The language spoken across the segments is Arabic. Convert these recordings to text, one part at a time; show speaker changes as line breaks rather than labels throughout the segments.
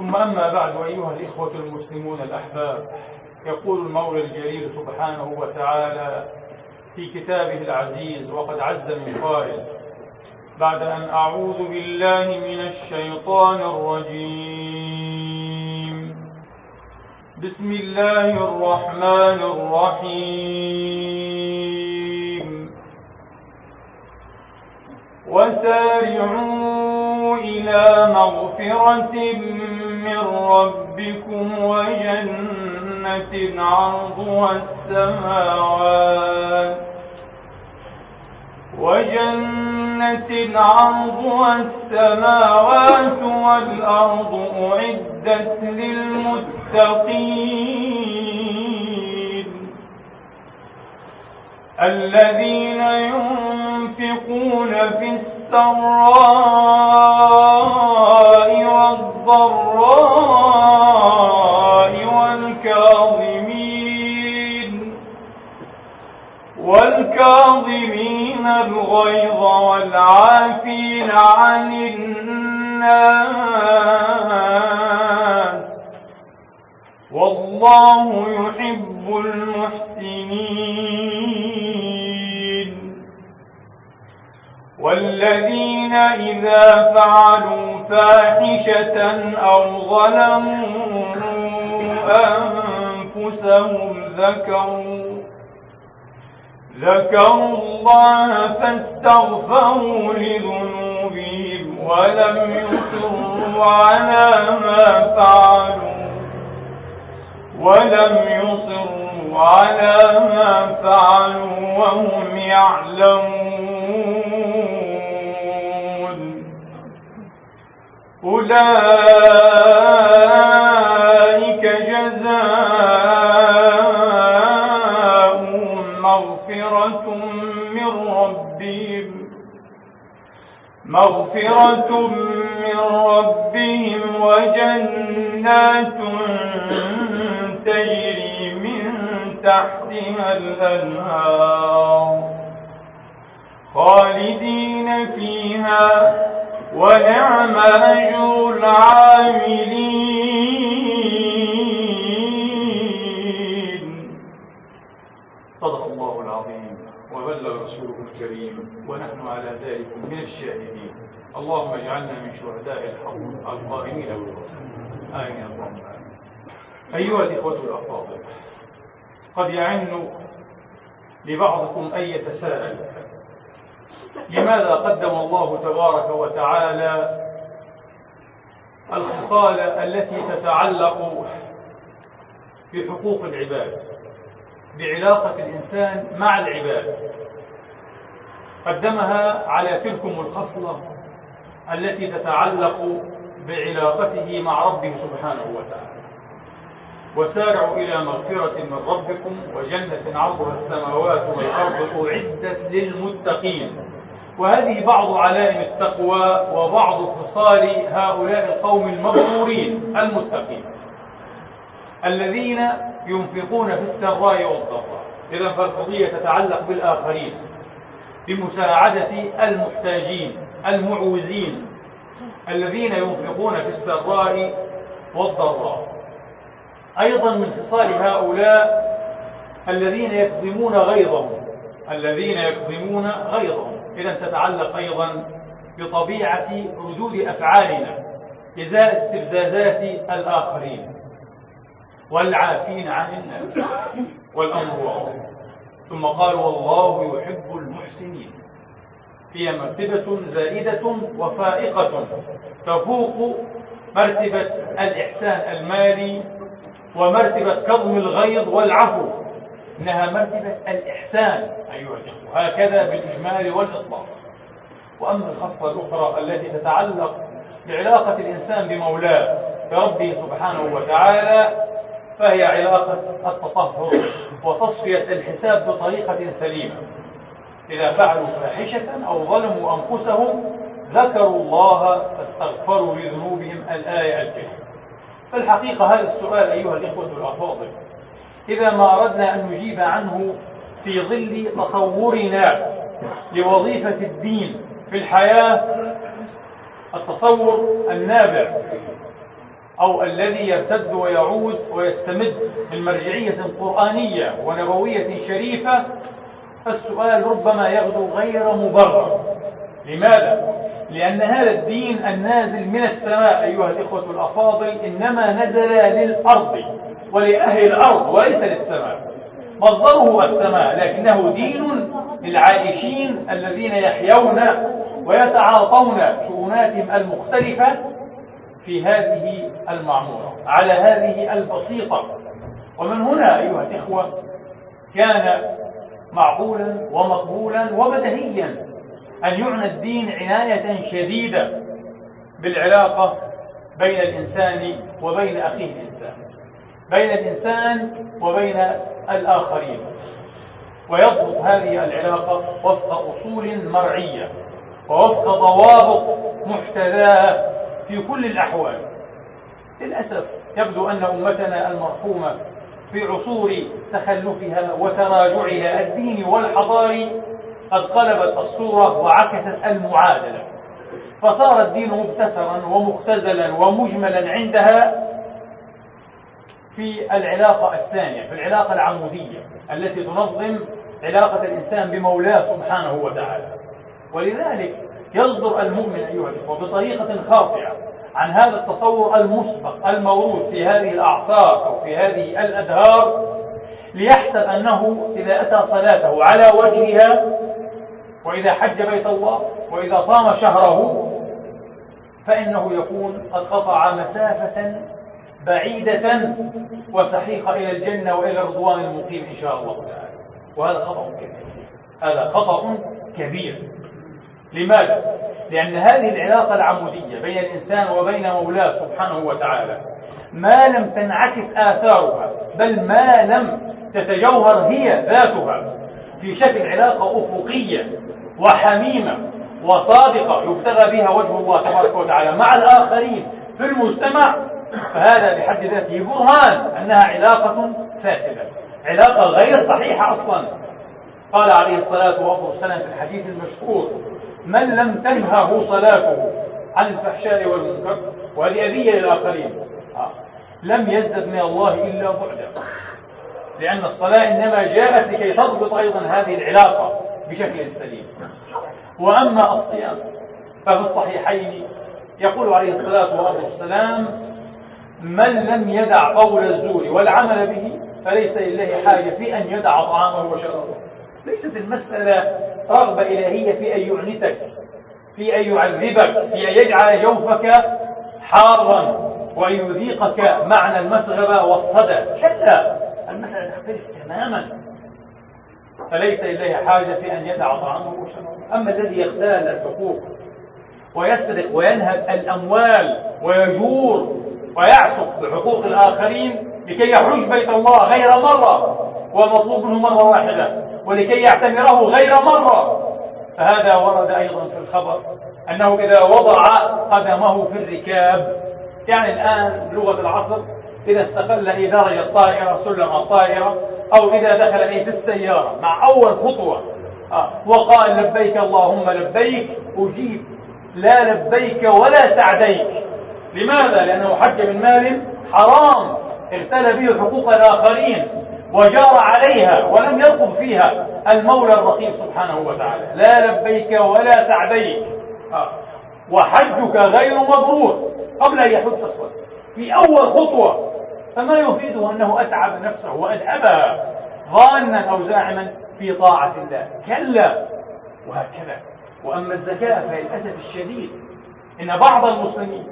ثم أما بعد أيها الإخوة المسلمون الأحباب يقول المولى الجليل سبحانه وتعالى في كتابه العزيز وقد عز من قائل بعد أن أعوذ بالله من الشيطان الرجيم. بسم الله الرحمن الرحيم. وسارعوا إلى مغفرة من ربكم وجنة عرضها السماوات وجنة عرضها السماوات والأرض أعدت للمتقين الذين ينفقون في السراء والضراء والكاظمين والكاظمين الغيظ والعافين عن الناس. والله يحب المحسنين. والذين إذا فعلوا فاحشة أو ظلموا أنفسهم ذكروا ذكروا الله فاستغفروا لذنوبهم ولم يصروا على ما فعلوا ولم يصروا على ما فعلوا وهم يعلمون أولئك جزاؤهم مغفرة من ربهم مغفرة من ربهم وجنات تجري من تحتها الأنهار خالدين فيها. ونعم أجر العاملين. صدق الله العظيم. وبلغ رسوله الكريم. ونحن على ذلك من الشاهدين. اللهم اجعلنا من شهداء الحق القائمين بالقسم آمين اللهم أيها الإخوة الأفاضل قد يعن لبعضكم أن يتساءل لماذا قدم الله تبارك وتعالى الخصال التي تتعلق بحقوق العباد بعلاقة الإنسان مع العباد. قدمها على تلكم الخصلة التي تتعلق بعلاقته مع ربه سبحانه وتعالى. وسارعوا إلى مغفرة من ربكم وجنة عرضها السماوات والأرض. أعدت للمتقين. وهذه بعض علائم التقوى وبعض خصال هؤلاء القوم المغرورين المتقين. الذين ينفقون في السراء والضراء. إذا فالقضية تتعلق بالآخرين. بمساعدة المحتاجين المعوزين. الذين ينفقون في السراء والضراء. أيضا من خصال هؤلاء الذين يكظمون غيظهم. الذين يكظمون غيظهم. إذا تتعلق أيضا بطبيعة ردود أفعالنا إزاء استفزازات الآخرين. والعافين عن الناس والأمر واضح ثم قال والله يحب المحسنين. هي مرتبة زائدة وفائقة تفوق مرتبة الإحسان المالي ومرتبة كظم الغيظ والعفو. إنها مرتبة الإحسان. أيها الإخوة هكذا بالإجمال والإطلاق. وأما الخصلة الأخرى التي تتعلق بعلاقة الإنسان بمولاه بربه سبحانه وتعالى فهي علاقة التطهر وتصفية الحساب بطريقة سليمة. إذا فعلوا فاحشة أو ظلموا أنفسهم ذكروا الله فاستغفروا لذنوبهم الآية الكريمة. فالحقيقة هذا السؤال أيها الإخوة الأفاضل. إذا ما أردنا أن نجيب عنه في ظل تصورنا لوظيفة الدين في الحياة التصور النابع أو الذي يرتد ويعود ويستمد من مرجعية قرآنية ونبوية شريفة فالسؤال ربما يغدو غير مبرر لماذا؟ لأن هذا الدين النازل من السماء أيها الإخوة الأفاضل إنما نزل للأرض ولأهل الأرض وليس للسماء. مصدره السماء لكنه دين للعائشين الذين يحيون ويتعاطون شؤوناتهم المختلفة في هذه المعمورة على هذه البسيطة. ومن هنا أيها الإخوة كان معقولا ومقبولا وبدهيا أن يعنى الدين عناية شديدة بالعلاقة بين الإنسان وبين أخيه الإنسان. بين الإنسان وبين الآخرين. ويضبط هذه العلاقة وفق أصول مرعية ووفق ضوابط محتذاة في كل الأحوال. للأسف يبدو أن أمتنا المرحومة في عصور تخلفها وتراجعها الديني والحضاري قد قلبت الصورة وعكست المعادلة. فصار الدين مبتسرا ومختزلا ومجملا عندها في العلاقة الثانية في العلاقة العمودية التي تنظم علاقة الإنسان بمولاه سبحانه وتعالى. ولذلك يصدر المؤمن أيها الإخوة بطريقة خاطئة عن هذا التصور المسبق الموروث في هذه الأعصار أو في هذه الأدهار ليحسب أنه إذا أتى صلاته على وجهها وإذا حج بيت الله وإذا صام شهره فإنه يكون قد قطع مسافة بعيدة وسحيقة إلى الجنة وإلى الرضوان المقيم إن شاء الله تعالى. وهذا خطأ كبير. هذا خطأ كبير. لماذا؟ لأن هذه العلاقة العمودية بين الإنسان وبين مولاه سبحانه وتعالى ما لم تنعكس آثارها بل ما لم تتجوهر هي ذاتها في شكل علاقة أفقية وحميمة وصادقة يبتغى بها وجه الله تبارك وتعالى مع الآخرين في المجتمع فهذا بحد ذاته برهان أنها علاقة فاسدة علاقة غير صحيحة أصلا. قال عليه الصلاة والسلام في الحديث المشهور من لم تنهه صلاته عن الفحشاء والمنكر وهذه أذية للآخرين. آه. لم يزدد من الله إلا بعدا. لأن الصلاة إنما جاءت لكي تضبط أيضا هذه العلاقة بشكل سليم. وأما الصيام ففي الصحيحين يقول عليه الصلاة والسلام من لم يدع قول الزور والعمل به فليس لله حاجة في أن يدع طعامه وشرابه. ليست المسألة رغبة إلهية في أن يعنتك في أن يعذبك في أن يجعل جوفك حارا وأن يذيقك معنى المسغبة والصدى. كلا المسألة تختلف تماما. فليس لله حاجة في أن يدع طعامه وشرابه. أما الذي يختال الحقوق ويسرق وينهب الأموال ويجور ويعسق بحقوق الآخرين لكي يحج بيت الله غير مرة ومطلوب منه مرة واحدة ولكي يعتمره غير مرة. فهذا ورد أيضا في الخبر أنه إذا وضع قدمه في الركاب يعني الآن بلغة العصر إذا استقل درج الطائرة سلم الطائرة أو إذا دخل أي في السيارة مع أول خطوة. آه وقال لبيك اللهم لبيك أجيب لا لبيك ولا سعديك. لماذا؟ لأنه حج من مال حرام. اغتنى به حقوق الآخرين وجار عليها ولم يرقب فيها المولى الرقيب سبحانه وتعالى. لا لبيك ولا سعديك. آه. وحجك غير مبرور قبل أن يحج أصلا. في أول خطوة فما يفيده أنه أتعب نفسه وأتعبها ظانا أو زاعما في طاعة الله. كلا. وهكذا. وأما الزكاة فللأسف الشديد إن بعض المسلمين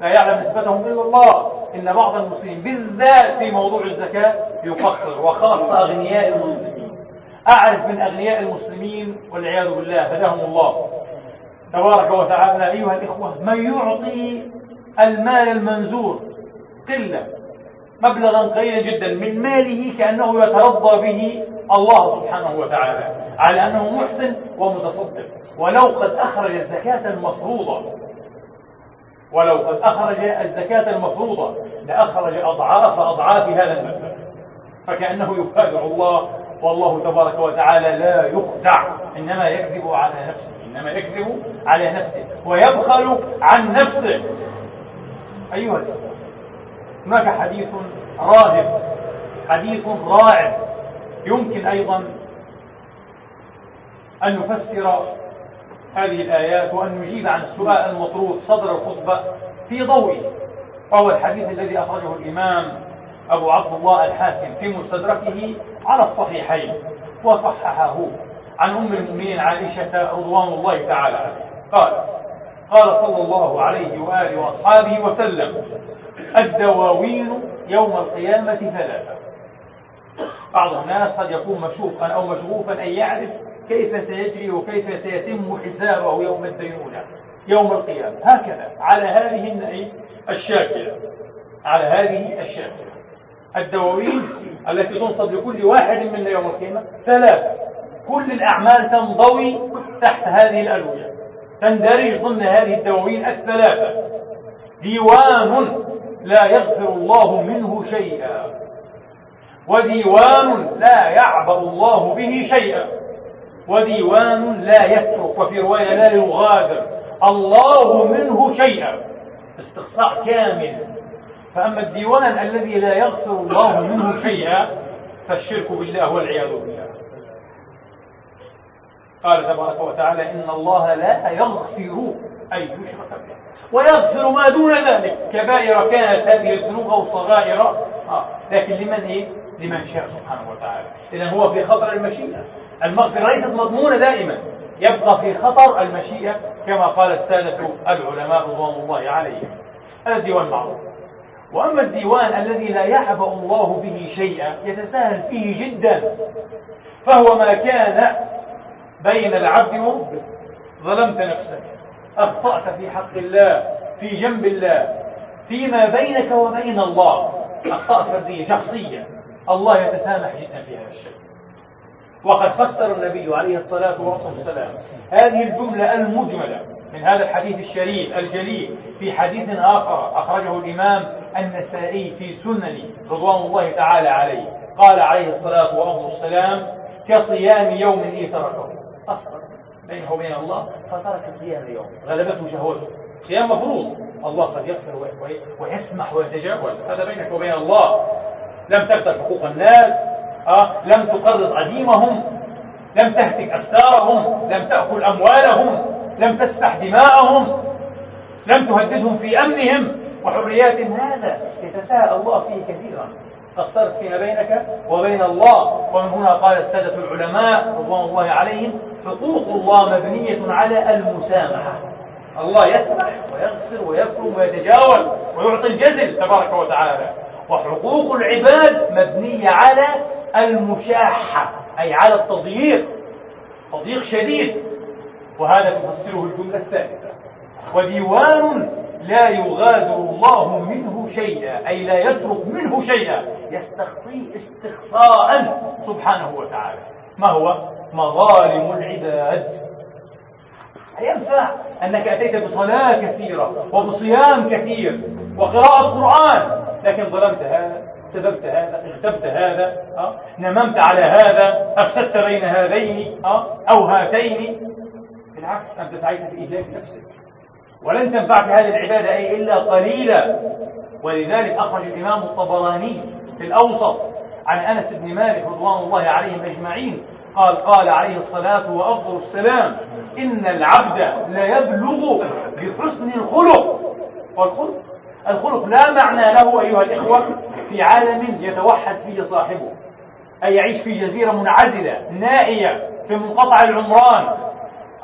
لا يعلم نسبتهم إلا الله. إن بعض المسلمين بالذات في موضوع الزكاة يقصر وخاصة أغنياء المسلمين. أعرف من أغنياء المسلمين والعياذ بالله هداهم الله. تبارك وتعالى أيها الإخوة من يعطي المال المنزور قلة مبلغا قليلا جدا من ماله كأنه يترضى به الله سبحانه وتعالى على أنه محسن ومتصدق ولو قد أخرج الزكاة المفروضة ولو قد أخرج الزكاة المفروضة لأخرج أضعاف أضعاف هذا المبلغ. فكأنه يخادع الله والله تبارك وتعالى لا يخدع إنما يكذب على نفسه إنما يكذب على نفسه ويبخل عن نفسه. أيها الأخوة هناك حديث راهب حديث راعب يمكن أيضا أن نفسر هذه الآيات وأن نجيب عن السؤال المطروح صدر الخطبة في ضوئه وهو الحديث الذي أخرجه الإمام أبو عبد الله الحاكم في مستدركه على الصحيحين وصححه عن أم المؤمنين عائشة رضوان الله تعالى عليها قال قال صلى الله عليه وآله وأصحابه وسلم الدواوين يوم القيامة ثلاثة. بعض الناس قد يكون مشوقا أو مشغوفا أن يعرف كيف سيجري وكيف سيتم حسابه يوم الدينونة يوم القيامة. هكذا على هذه الشاكلة. على هذه الشاكلة. الدواوين التي تنصب لكل واحد منا يوم القيامة ثلاثة. كل الأعمال تنضوي تحت هذه الألوية. تندرج ضمن هذه الدواوين الثلاثة. ديوان لا يغفر الله منه شيئا. وديوان لا يعبأ الله به شيئا. وديوان لا يترك وفي رواية لا يغادر. الله منه شيئا. استقصاء كامل. فأما الديوان الذي لا يغفر الله منه شيئا فالشرك بالله والعياذ بالله. قال تبارك وتعالى إن الله لا يغفر أن يشرك به ويغفر ما دون ذلك. كبائر كانت هذه الذنوب أو صغائر. آه. لكن لمن إيه؟ لمن شاء سبحانه وتعالى. إذا هو في خطر المشيئة. المغفرة ليست مضمونة دائما. يبقى في خطر المشيئة كما قال السادة العلماء رضوان الله عليهم. هذا الديوان معروف. وأما الديوان الذي لا يعبأ الله به شيئا يتساهل فيه جدا فهو ما كان بين العبد وربه ظلمت نفسك. أخطأت في حق الله في جنب الله فيما بينك وبين الله. أخطاء فردية شخصية. الله يتسامح جدا في هذا الشيء. وقد فسر النبي عليه الصلاة والسلام. هذه الجملة المجملة من هذا الحديث الشريف الجليل في حديث آخر أخرجه الإمام النسائي في سنن رضوان الله تعالى عليه. قال عليه الصلاة والسلام كصيام يوم إيه تركه. أصلا. بينه وبين الله فترك صيام يوم. غلبته شهوته. صيام مفروض. الله قد يغفر ويسمح ويتجاوز. هذا بينك وبين الله. لم تقتل حقوق الناس. أه؟ لم تقرض عديمهم لم تهتك أستارهم لم تأكل أموالهم لم تسفح دماءهم لم تهددهم في أمنهم. وحريات هذا يتساءل الله فيه كثيرا. تختلط فيما بينك وبين الله. ومن هنا قال السادة العلماء رضوان الله عليهم حقوق الله مبنية على المسامحة. الله يسمح ويغفر ويكرم ويتجاوز ويعطي الجزل تبارك وتعالى. وحقوق العباد مبنية على المشاحة أي على التضييق تضييق شديد. وهذا تفسره الجملة الثالثة. وديوان لا يغادر الله منه شيئا أي لا يترك منه شيئا يستقصي استقصاء سبحانه وتعالى. ما هو؟ مظالم العباد. ينفع أنك أتيت بصلاة كثيرة وبصيام كثير وقراءة قرآن لكن ظلمت هذا سببت هذا اغتبت هذا أه؟ نممت على هذا أفسدت بين هذين أه؟ أو هاتين بالعكس أنت سعيت في إهلاك نفسك ولن تنفعك هذه العبادة أي إلا قليلا ولذلك أخرج الإمام الطبراني في الأوسط عن أنس بن مالك رضوان الله عليهم أجمعين قال قال عليه الصلاة وأفضل السلام إن العبد ليبلغ بحسن الخلق والخلق الخلق لا معنى له أيها الإخوة في عالم يتوحد فيه صاحبه أي يعيش في جزيرة منعزلة نائية في منقطع العمران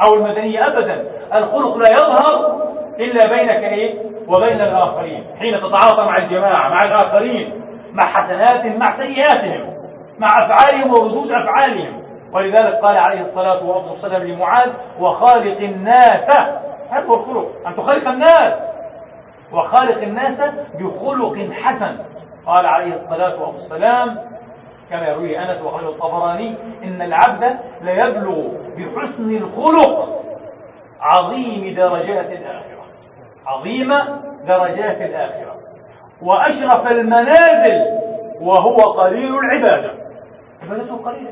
أو المدنية أبدا. الخلق لا يظهر إلا بينك إيه؟ وبين الآخرين. حين تتعاطى مع الجماعة مع الآخرين مع حسناتهم مع سيئاتهم مع أفعالهم وردود أفعالهم. ولذلك قال عليه الصلاة والسلام لمعاذ وخالق الناس. هذا هو الخلق. أن تخالق الناس. وخالق الناس بخلق حسن. قال عليه الصلاة والسلام كما يروي أنس وقال الطبراني إن العبد ليبلغ بحسن الخلق عظيم درجات الآخرة. عظيم درجات الآخرة. وأشرف المنازل وهو قليل العبادة. عبادته قليلة.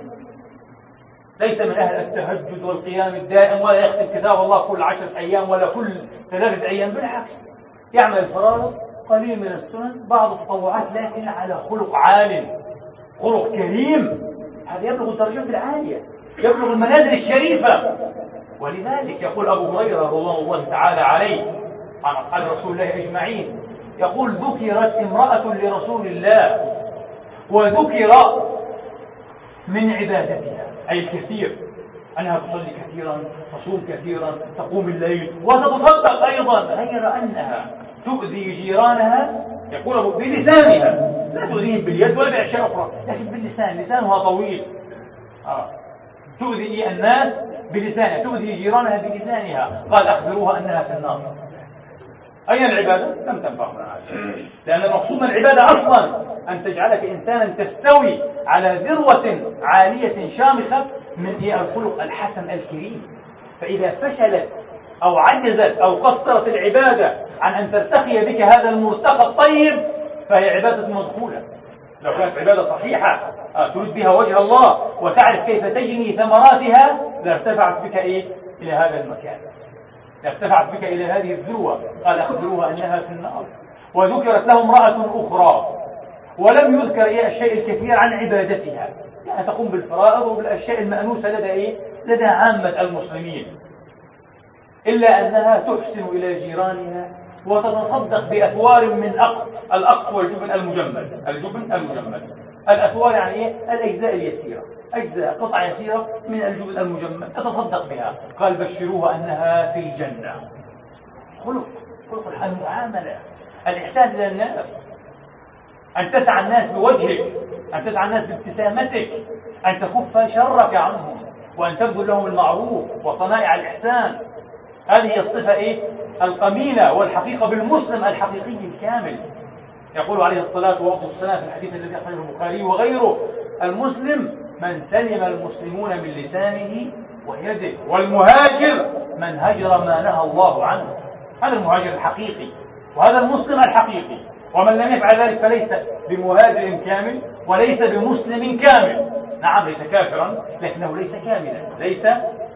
ليس من أهل التهجد والقيام الدائم ولا يختم كتاب الله كل عشرة أيام ولا كل ثلاثة أيام بالعكس. يعمل الفرائض قليل من السنن بعض التطوعات لكن على خلق عال خلق كريم. هذا يبلغ الدرجات العالية يبلغ المنازل الشريفة. ولذلك يقول أبو هريرة رضوان الله تعالى عليه عن أصحاب رسول الله أجمعين يقول ذكرت امرأة لرسول الله وذكر من عبادتها. أي الكثير أنها تصلي كثيرا تصوم كثيرا تقوم الليل وتتصدق أيضا. غير أنها تؤذي جيرانها يقول بلسانها. لا تؤذيهم باليد ولا بأشياء أخرى لكن باللسان. لسانها طويل. آه. تؤذي الناس بلسانها تؤذي جيرانها بلسانها. قال أخبروها أنها في النار. أين العبادة؟ لم تنفعنا لأن المقصود من العبادة أصلا أن تجعلك إنسانا تستوي على ذروة عالية شامخة من هي الخلق الحسن الكريم. فإذا فشلت أو عجزت أو قصرت العبادة عن أن ترتقي بك هذا المرتقى الطيب فهي عبادة مدخولة. لو كانت عبادة صحيحة آه، تريد بها وجه الله وتعرف كيف تجني ثمراتها لارتفعت بك إيه؟ إلى هذا المكان. ارتفعت بك إلى هذه الذروة. قال أخبروها أنها في النار. وذكرت له امرأة أخرى. ولم يذكر إيه الشيء الكثير عن عبادتها. يعني تقوم بالفرائض وبالأشياء المأنوسة لدى إيه؟ لدى عامة المسلمين. إلا أنها تحسن إلى جيرانها وتتصدق بأثوار من أقط الأقط هو الجبن المجمد. الجبن المجمد. الأثوار يعني إيه؟ الأجزاء اليسيرة. أجزاء قطع يسيرة من الجبن المجمد. تتصدق بها. قال بشروها أنها في الجنة. خلق خلق المعاملة. الإحسان إلى الناس. أن تسعى الناس بوجهك. أن تسعى الناس بابتسامتك. أن تكف شرك عنهم. وأن تبذل لهم المعروف وصنائع الإحسان. هذه الصفة إيه؟ القمينة والحقيقة بالمسلم الحقيقي الكامل. يقول عليه الصلاة والسلام في الحديث الذي أخرجه البخاري وغيره المسلم من سلم المسلمون من لسانه ويده والمهاجر من هجر ما نهى الله عنه. هذا المهاجر الحقيقي وهذا المسلم الحقيقي. ومن لم يفعل ذلك فليس بمهاجر كامل وليس بمسلم كامل. نعم ليس كافرا لكنه ليس كاملا ليس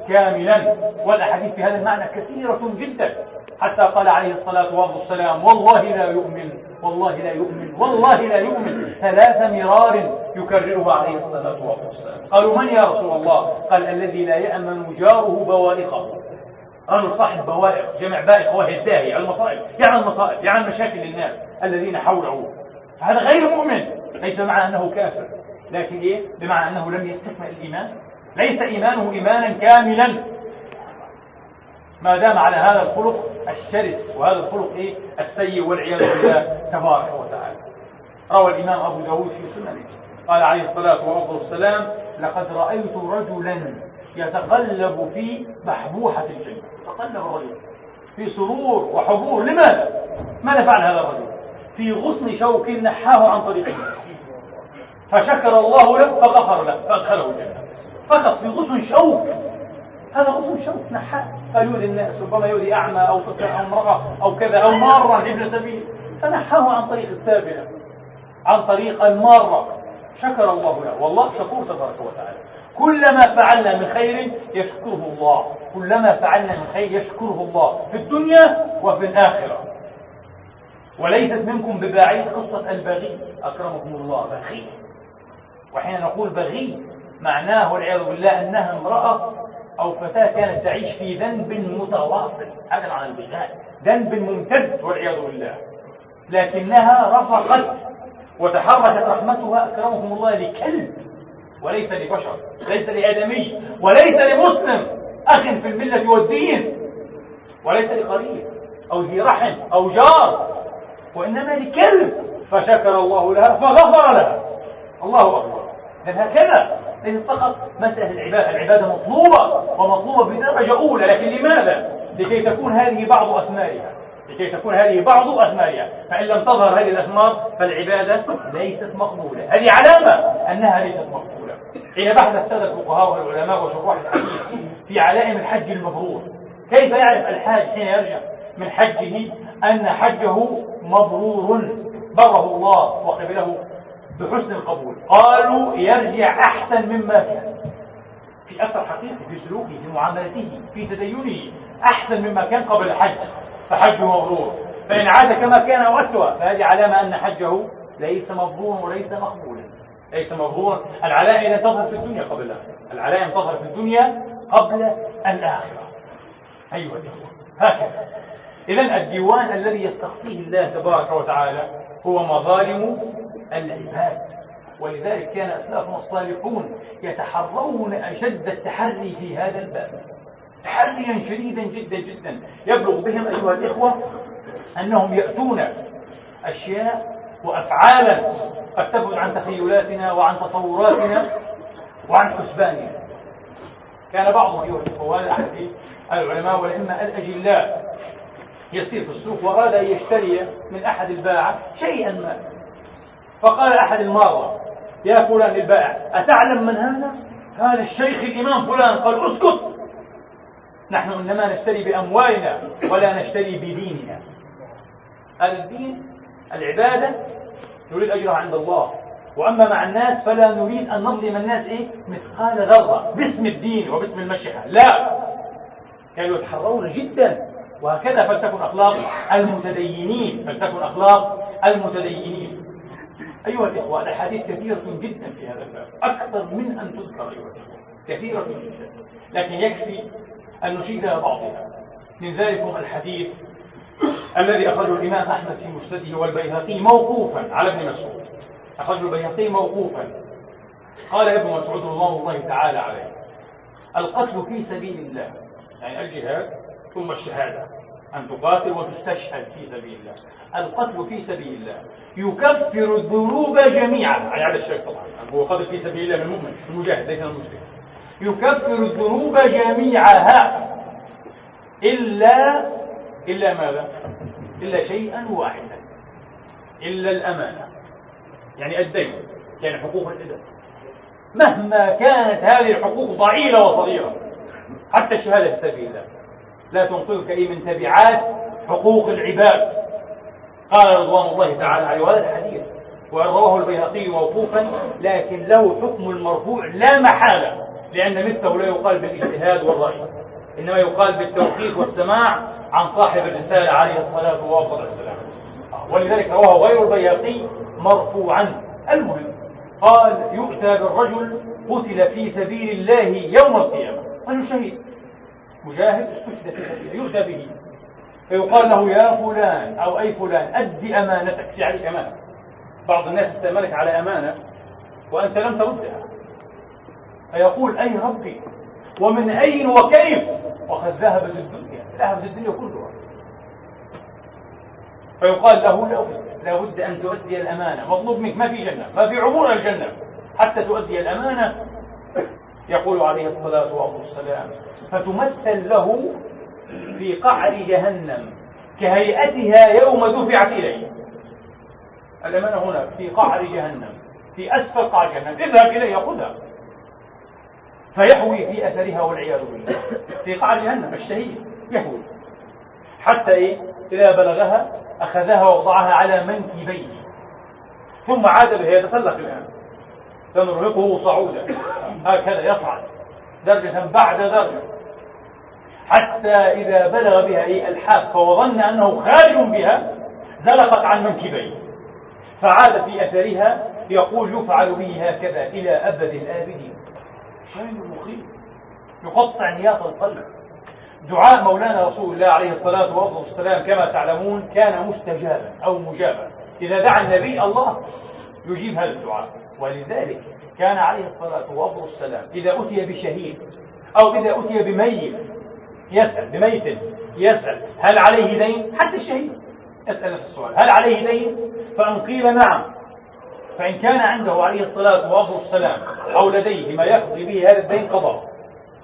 كاملا. والاحاديث في هذا المعنى كثيرة جدا. حتى قال عليه الصلاة والسلام والله لا يؤمن والله لا يؤمن والله لا يؤمن. ثلاث مرار يكررها عليه الصلاة والسلام. قالوا من يا رسول الله؟ قال الذي لا يأمن جاره بوائقه. رجل صاحب بوائق جمع بائق وهي الداهية المصائب يعمل مصائب يعمل مشاكل للناس الذين حوله. هذا غير مؤمن ليس بمعنى أنه كافر لكن إيه؟ بمعنى أنه لم يستكمل الإيمان. ليس إيمانه إيمانا كاملا. ما دام على هذا الخلق الشرس وهذا الخلق إيه؟ السيء والعياذ بالله تبارك وتعالى. روى الإمام أبو داود في سننه. قال عليه الصلاة والسلام لقد رأيت رجلا يتقلب في بحبوحة الجنة. تقلب الرجل. في سرور وحبور. لماذا؟ ماذا فعل هذا الرجل؟ في غصن شوك نحاه عن طريق الناس. فشكر الله له فغفر له فأدخله الجنة. فقط في غصن شوك. هذا غصن شوك نحاء قال يؤذي الناس ربما يؤذي أعمى أو طفل أو امرأة أو كذا أو مارا ابن سبيل. فنحاه عن طريق السابلة عن طريق المارة. شكر الله له. والله شكور تبارك وتعالى. كلما فعلنا من خير يشكره الله. كلما فعلنا من خير يشكره الله. في الدنيا وفي الآخرة. وليست منكم ببعيد قصة البغي. أكرمكم الله بغي. وحين نقول بغي. معناه والعياذ بالله أنها امرأة أو فتاة كانت تعيش في ذنب متواصل. هذا معنى البغاء ذنب ممتد والعياذ بالله. لكنها رفقت وتحركت رحمتها أكرمكم الله لكلب وليس لبشر ليس لآدمي وليس لمسلم. أخ في الملة والدين وليس لقريب أو ذي رحم أو جار وإنما لكلب. فشكر الله لها فغفر لها. الله أكبر. هكذا؟ ليست فقط مسألة العبادة. العبادة مطلوبة ومطلوبة بدرجة أولى. لكن لماذا؟ لكي تكون هذه بعض أثمارها لكي تكون هذه بعض أثمارها فإن لم تظهر هذه الأثمار فالعبادة ليست مقبولة. هذه علامة أنها ليست مقبولة. حين بحث السادة الفقهاء والعلماء وشراح الحديث في علائم الحج المبرور كيف يعرف الحاج حين يرجع؟ من حجه أن حجه مبرور. بره الله وقبله بحسن القبول. قالوا يرجع أحسن مما كان. في أثر حقيقي في سلوكه في معاملته في تدينه أحسن مما كان قبل الحج. فحجه مبرور فإن عاد كما كان أو أسوأ فهذه علامة أن حجه ليس مبرورا وليس مقبولا. ليس مبرورا العلائم تظهر في الدنيا قبل الآخرة. العلائم تظهر في الدنيا قبل الآخرة. أيها الإخوة هكذا. إذا الديوان الذي يستقصيه الله تبارك وتعالى هو مظالم العباد. ولذلك كان أسلافنا الصالحون يتحرون أشد التحري في هذا الباب. تحريا شديدا جدا جدا. يبلغ بهم أيها الإخوة أنهم يأتون أشياء وأفعالا قد تبعد عن تخيلاتنا وعن تصوراتنا وعن حسباننا. كان بعضهم أيها الإخوة أحد العلماء والأئمة الأجلاء يسير في السوق وأراد أن يشتري من أحد الباعة شيئا ما. فقال أحد المارة يا فلان للبائع أتعلم من هذا؟ هذا الشيخ الإمام فلان قال أسكت. نحن إنما نشتري بأموالنا ولا نشتري بديننا. الدين العبادة نريد أجرها عند الله. وأما مع الناس فلا نريد أن نظلم الناس إيه؟ مثقال ذرة. باسم الدين وباسم المشيخة لا. كانوا يتحرون جدا. وهكذا فلتكن أخلاق المتدينين فلتكن أخلاق المتدينين. أيها الإخوة الأحاديث كثيرة جدا في هذا الباب أكثر من أن تذكر أيها الإخوة كثيرة جدا. لكن يكفي أن نشيد بعضها. من ذلك الحديث الذي أخرجه الإمام أحمد في مسنده والبيهقي موقوفا على ابن مسعود. أخرجه البيهقي موقوفا. قال ابن مسعود رضوان الله تعالى عليه القتل في سبيل الله يعني الجهاد ثم الشهادة. أن تقاتل وتستشهد في سبيل الله. القتل في سبيل الله. يكفر الذنوب جميعا. يعني على الشرك طبعا. هو قتل في سبيل الله من المؤمن المجاهد ليس المشرك يكفر الذنوب جميعها إلا إلا ماذا؟ إلا شيئا واحدا. إلا الأمانة. يعني الدين. يعني حقوق الإذن مهما كانت هذه الحقوق ضئيلة وصغيرة حتى الشهادة في سبيل الله. لا تنقذك أي من تبعات حقوق العباد. قال رضوان الله تعالى عليه وهذا الحديث وأن رواه البيهقي موقوفا لكن له حكم المرفوع لا محالة لأن مثله لا يقال بالاجتهاد والرأي إنما يقال بالتوقيف والسماع عن صاحب الرسالة عليه الصلاة والسلام. ولذلك رواه غير البيهقي مرفوعا. المهم قال يؤتى بالرجل قتل في سبيل الله يوم القيامة. رجل شهيد. مجاهد استشهد في سبيله به. فيقال له يا فلان أو أي فلان أد أمانتك. في عليك أمانة. بعض الناس استأمنك على أمانة وأنت لم تردها. فيقول أي ربي ومن أين وكيف؟ وقد ذهبت الدنيا. ذهبت الدنيا كلها. فيقال له لابد لابد أن تؤدي الأمانة. مطلوب منك ما في جنة ما في عمر الجنة. حتى تؤدي الأمانة يقول عليه الصلاة والسلام فتمثل له في قعر جهنم كهيئتها يوم دفعت إليه. الأمانة هنا في قعر جهنم في أسفل قعر جهنم. اذهب إليه خذها. فيحوي في أثرها والعياذ بالله. في قعر جهنم الشهيد يهوي حتى إيه؟ إذا بلغها أخذها ووضعها على منكبيه. ثم عاد بها يتسلق الآن. سنرهقه صعودا. هكذا يصعد. درجة بعد درجة. حتى إذا بلغ بها إيه الحافة وظن أنه خارج بها زلقت عن منكبيه. فعاد في أثرها يقول يفعل به هكذا إلى أبد الآبدين. شيء مخيف يقطع نيات القلب. دعاء مولانا رسول الله عليه الصلاة والسلام كما تعلمون كان مستجابا أو مجابا. إذا دعا النبي الله يجيب هذا الدعاء. ولذلك كان عليه الصلاة والسلام إذا أتي بشهيد أو إذا أتي بميت يسأل بميت يسأل هل عليه دين؟ حتى الشهيد يسأل نفس السؤال هل عليه دين؟ فإن قيل نعم فإن كان عنده عليه الصلاة والسلام أو لديه ما يقضي به هذا الدين قضاء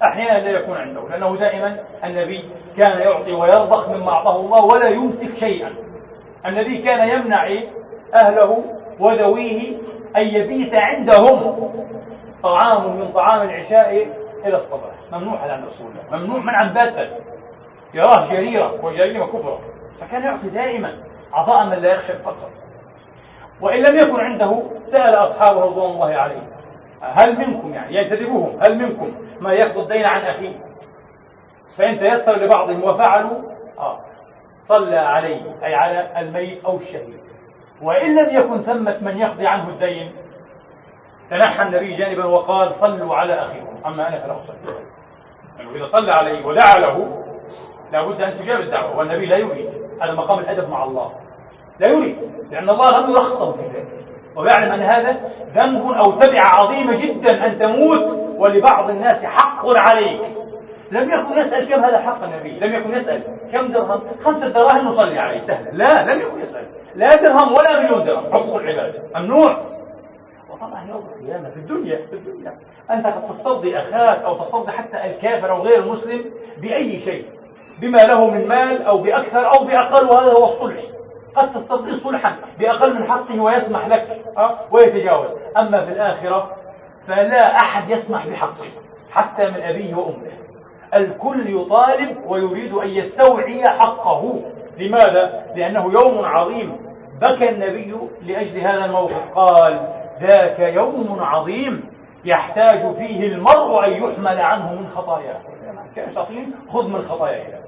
أحيانا لا يكون عنده لأنه دائما النبي كان يعطي ويرضخ مما أعطاه الله ولا يمسك شيئا. النبي كان يمنع أهله وذويه أن يبيت عندهم طعام من طعام العشاء إلى الصباح. ممنوع على رسول الله ممنوع منعا باتا. يراه جريرة وجريمة كبرى. فكان يعطي دائما عطاء من لا يخشى الفقر. وإن لم يكن عنده سأل أصحابه رضوان الله عليهم. هل منكم يعني؟ ينتدبوهم هل منكم؟ ما يقضي الدين عن أخيه. فإن تيسر لبعضهم وفعلوا آه صلى عليه أي على الميت أو الشهيد. وإن لم يكن ثمة من يقضي عنه الدين تنحى النبي جانبا وقال صلوا على أخيكم أما أنا فلا أصلي. يعني إذا صلى عليه ودعا له لابد أن تجاب الدعوة والنبي لا يريد. هذا مقام الأدب مع الله. لا يريد لأن الله لم يرخص في ذلك. ويعلم أن هذا ذنب أو تبعة عظيمة جدا أن تموت ولبعض الناس حق عليك. لم يكن يسأل كم هذا حق النبي. لم يكن يسأل. كم درهم؟ خمسة دراهم نصلي عليه. سهل. لا لم يكن يسأل. لا درهم ولا مليون درهم. حقوق العباد. ممنوع وطبعا يوم القيامة في الدنيا في الدنيا. أنت قد تسترضي أخاك أو تسترضي حتى الكافر أو غير المسلم بأي شيء. بما له من مال أو بأكثر أو بأقل وهذا هو الصلح. قد تسترضي صلحا بأقل من حقه ويسمح لك أه؟ ويتجاوز. أما في الآخرة فلا أحد يسمح بحقه حتى من أبيه وأمه. الكل يطالب ويريد أن يستوعي حقه. لماذا؟ لأنه يوم عظيم. بكى النبي لأجل هذا الموقف. قال ذاك يوم عظيم يحتاج فيه المرء أن يحمل عنه من خطاياه. كان خذ من خطاياه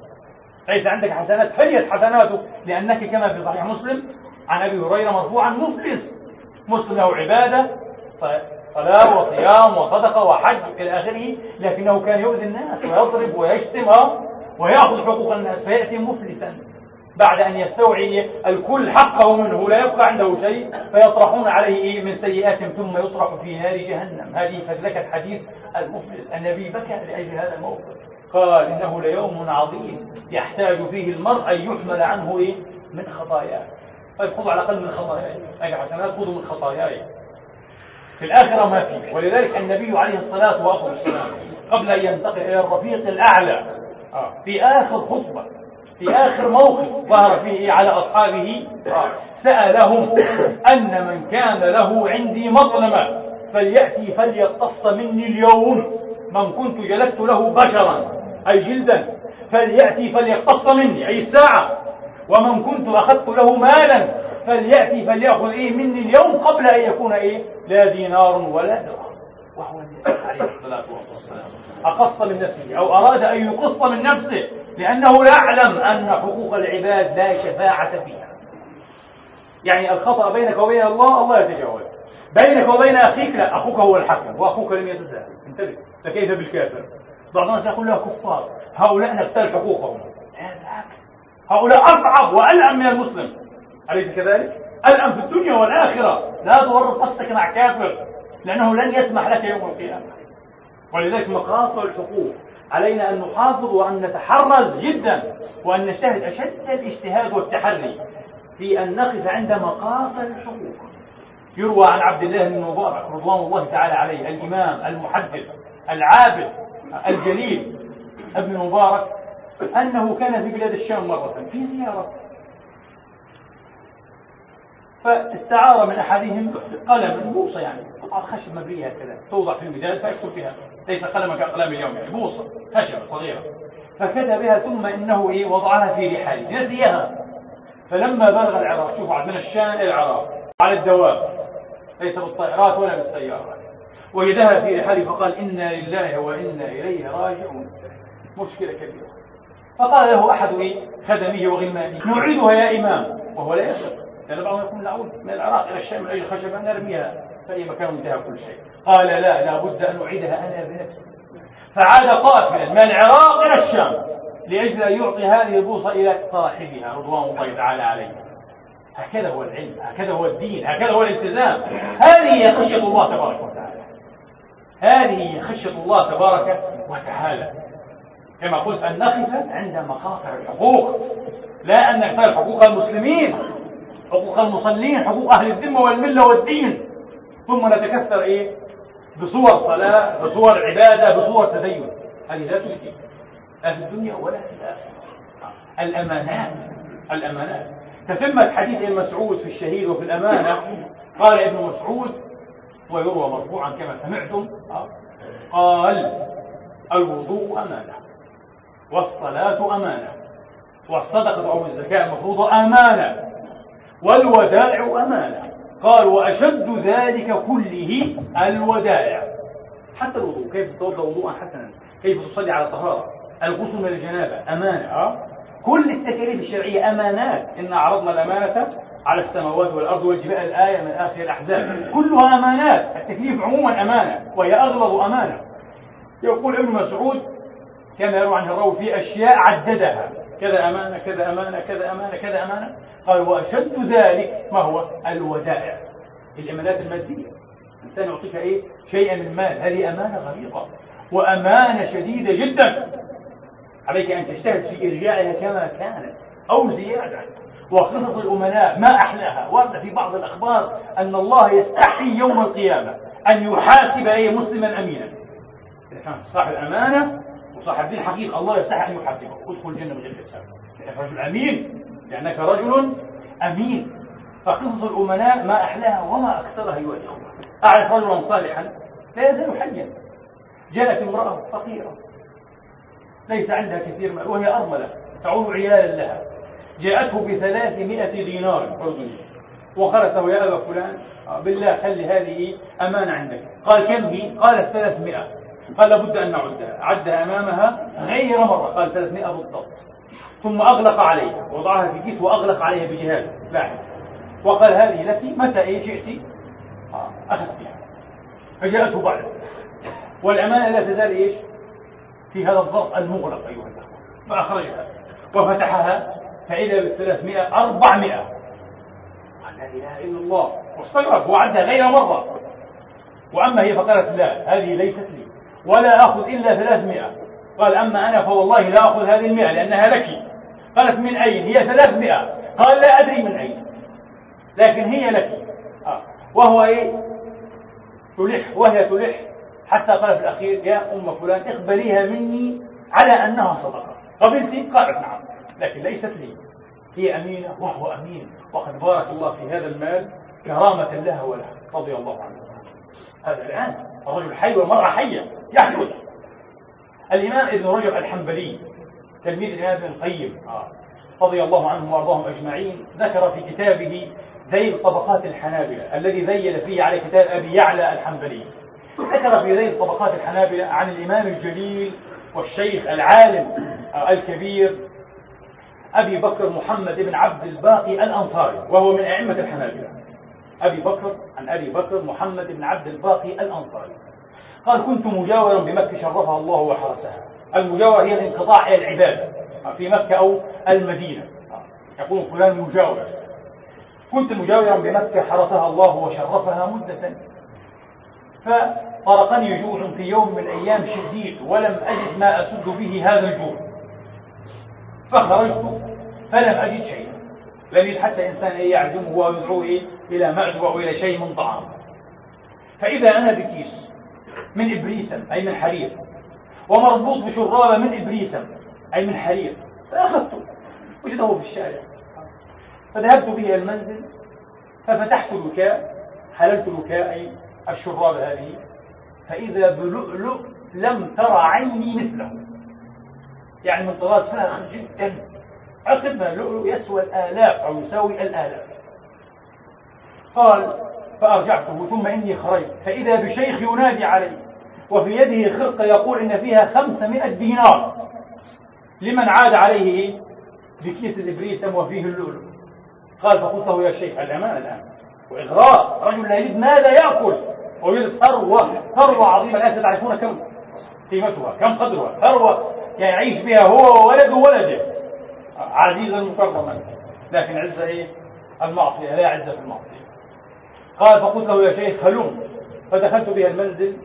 ليس عندك حسنات فليت حسناتك لأنك كما في صحيح مسلم عن أبي هريرة مرفوعا مفلس مسلم له عبادة صلاة وصيام وصدقة وحج إلى آخره لكنه كان يؤذي الناس ويضرب ويشتم ويأخذ حقوق الناس فيأتي مفلسا. بعد أن يستوعي الكل حقه منه لا يبقى عنده شيء فيطرحون عليه من سيئاتهم ثم يطرح في نار جهنم. هذه فذلكة حديث المفلس. النبي بكى لأجل هذا الموقف قال إنه ليوم عظيم يحتاج فيه المرء أن يحمل عنه إيه؟ من خطاياه. طيب خذوا على الأقل من خطاياي أي حسنات خذوا من خطاياي في الآخرة ما في. ولذلك النبي عليه الصلاة والسلام قبل أن ينتقل إلى الرفيق الأعلى آه، في آخر خطبة في آخر موقف ظهر فيه على أصحابه آه، سألهم أن من كان له عندي مظلمة فليأتي فليقتص مني اليوم. من كنت جلدت له بشرا أي جلدا فليأتي فليقتص مني أي الساعة. ومن كنت أخذت له مالا فليأتي فليأخذ إيه مني اليوم قبل أن يكون إيه لا دينار ولا درهم. وهو عليه الصلاة والسلام. أقص من نفسه أو أراد أن يقص من نفسه لأنه يعلم أن حقوق العباد لا شفاعة فيها. يعني الخطأ بينك وبين الله الله يتجاوز بينك وبين أخيك لا أخوك هو الحكم وأخوك لم يتساهل انتبه. فكيف بالكافر؟ بعض الناس يقول له كفار هؤلاء نقتل حقوقهم. بالعكس. هؤلاء أصعب وألأم من المسلم. أليس كذلك؟ ألأم في الدنيا والآخرة لا تورط نفسك مع كافر لأنه لن يسمح لك يوم القيامة. ولذلك مقاطع الحقوق. علينا أن نحافظ وأن نتحرز جدا وأن نجتهد أشد الاجتهاد والتحري في أن نقف عند مقاطع الحقوق. يروى عن عبد الله بن مبارك رضوان الله تعالى عليه الإمام المحدث العابد الجليل ابن مبارك أنه كان في بلاد الشام مرة في زيارة. فاستعار من أحدهم قلم موصى يعني. قطعة خشب مبرية هكذا. توضع في المداد فيكتب بها ليس قلما كأقلام اليوم يعني بوصة خشبة صغيرة. فكتبها ثم إنه إيه وضعها في رحاله. نسيها. فلما بلغ العراق شوفوا من الشام إلى العراق. على الدواب. ليس بالطائرات ولا بالسيارات وجدها في رحاله فقال إنا لله وإنا إليه راجعون. مشكلة كبيرة. فقال له أحد إيه؟ خدمه وغلمانه نعيدها يا إمام. وهو لا يصدق. لأن بعضهم يقول نعود من العراق إلى الشام من أجل الخشبة نرميها فأي مكان انتهى كل شيء. قال لا لابد أن أعيدها أنا بنفسي. فعاد قافلا من العراق إلى الشام لأجل أن يعطي هذه البوصة إلى صاحبها رضوان الله تعالى عليه. هكذا هو العلم هكذا هو الدين هكذا هو الالتزام. هذه هي خشية الله تبارك وتعالى. هذه هي خشية الله تبارك وتعالى. كما قلت أن نقف عند مقاطع الحقوق لا أن نختار حقوق المسلمين. حقوق المصلين حقوق أهل الذمة والملة والدين. ثم نتكثر إيه؟ بصور صلاة بصور عبادة بصور تدين. هذه لا تلقي لا في الدنيا ولا في الآخرة الأمانات الأمانات. تتمة حديث ابن مسعود في الشهيد وفي الأمانة. قال ابن مسعود ويروى مرفوعا كما سمعتم قال الوضوء أمانة والصلاة أمانة والصدقة أو الزكاة المفروضة أمانة. والودائع أمانة. قال وأشد ذلك كله الودائع. حتى الوضوء. كيف تتوضأ وضوءا حسنا؟ كيف تصلي على طهارة؟ الغسل من الجنابة. أمانة. أه؟ كل التكاليف الشرعية أمانات. إن عرضنا الأمانة على السماوات والأرض والجبال. الآية من آخر الأحزاب. كلها أمانات. التكليف عموما أمانة. وهي أغلظ أمانة. يقول ابن مسعود كما يروى عنه الراوي في أشياء عددها. كذا أمانة كذا أمانة كذا أمانة كذا أمانة. قال وأشد ذلك ما هو الودائع الإمانات المادية. إنسان يعطيك إيه؟ شيئا من مال. هذه أمانة غليظة وأمانة شديدة جدا. عليك أن تجتهد في إرجاعها كما كانت أو زيادة. وقصص الأمناء ما أحلاها. ورد في بعض الأخبار أن الله يستحي يوم القيامة أن يحاسب أي مسلما أمينا. إذا كان صاحب أمانة وصاحب دين حقيقة الله يستحي أن يحاسبه. ادخل الجنة من غير حساب. لأنك رجل أمين لأنك رجل أمين. فقصص الأمناء ما أحلاها وما أكثرها أيها الإخوة أعرف رجلا صالحا لا يزال حيا. جاءت امرأة فقيرة. ليس عندها كثير مال وهي أرملة. تعول عيالا لها. جاءته بثلاثمائة دينار. أردني وقالت له يا أبا فلان بالله خلي هذه أمانة عندك. قال كم هي؟ قالت ثلاثمائة. قال لابد أن نعدها. عدها أمامها غير مرة. قال ثلاثمائة بالضبط. ثم أغلق عليها وضعها في كيس وأغلق عليها بجهاز لاحظ وقال هذه لك متى إيه شئت؟ آه، أخذتها فجاءته بعد والأمانة لا تزال إيش؟ في هذا الظرف المغلق أيها الأخوة. فأخرجها. وفتحها فإذا بالثلاثمائة أربعمائة. قال لا إله إلا الله. واستغرب وعدها غير مرة. وأما هي فقالت لا هذه ليست لي ولا أخذ إلا ثلاثمائة. قال أما أنا فوالله لا أخذ هذه المئة لأنها لك. قالت من أين؟ هي ثلاثمائة قال لا أدري من أين. لكن هي لك. آه. وهو إيه؟ تلح. وهي تلح. حتى قال في الأخير يا أم فلان اقبليها مني على أنها صدقة. قبلتي قالت نعم. لكن ليست لي. هي أمينة وهو أمين. وقد بارك الله في هذا المال كرامة لها ولها. رضي الله عنه. هذا الآن الرجل حي والمرأة حية. يحدث. الإمام ابن رجب الحنبلي تلميذ الإمام ابن القيم آه. رضي الله عنهم وأرضاهم أجمعين ذكر في كتابه ذيل طبقات الحنابلة الذي ذيل فيه على كتاب أبي يعلى الحنبلي ذكر في ذيل طبقات الحنابلة عن الإمام الجليل والشيخ العالم الكبير أبي بكر محمد بن عبد الباقي الأنصاري وهو من أئمة الحنابلة أبي بكر عن أبي بكر محمد بن عبد الباقي الأنصاري قال كنت مجاورا بمكة شرفها الله وحرسها. المجاورة هي الانقطاع إلى العبادة في مكة أو المدينة. يقول فلان مجاور كنت مجاورا بمكة حرسها الله وشرفها مدة. فطرقني جوع في يوم من الأيام شديد ولم أجد ما أسد به هذا الجوع. فخرجت فلم أجد شيئا. لم يتحسن إنسان أن يعزمه ويدعوه إلى مأدبة إلى شيء من طعام. فإذا أنا بكيس من إبريسم أي من حرير. ومربوط بشرابة من إبريسم أي من حرير. فأخذته وجده في الشارع. فذهبت به المنزل ففتحت الوكاء حللت الوكاء الشراب هذه. فإذا بلؤلؤ لم ترى عيني مثله. يعني من طراز فاخر جدا. عقب ما اللؤلؤ يسوى الآلاف أو يساوي الآلاف. قال فأرجعته ثم إني خرجت. فإذا بشيخ ينادي علي وفي يده خرقة يقول إن فيها خمسمائة دينار. لمن عاد عليه بكيس الإبريسم وفيه اللؤلؤ. قال فقلت له يا شيخ الأمان الآن. وإغراء رجل لا يجد ماذا يأكل؟ ويجد ثروة ثروة عظيمة. الناس تعرفون كم قيمتها كم قدرها. ثروة يعيش بها هو وولده وولده عزيزا مكرما. لكن عزة إيه؟ المعصية لا عزة في المعصية. قال فقلت له يا شيخ هلم فدخلت بها المنزل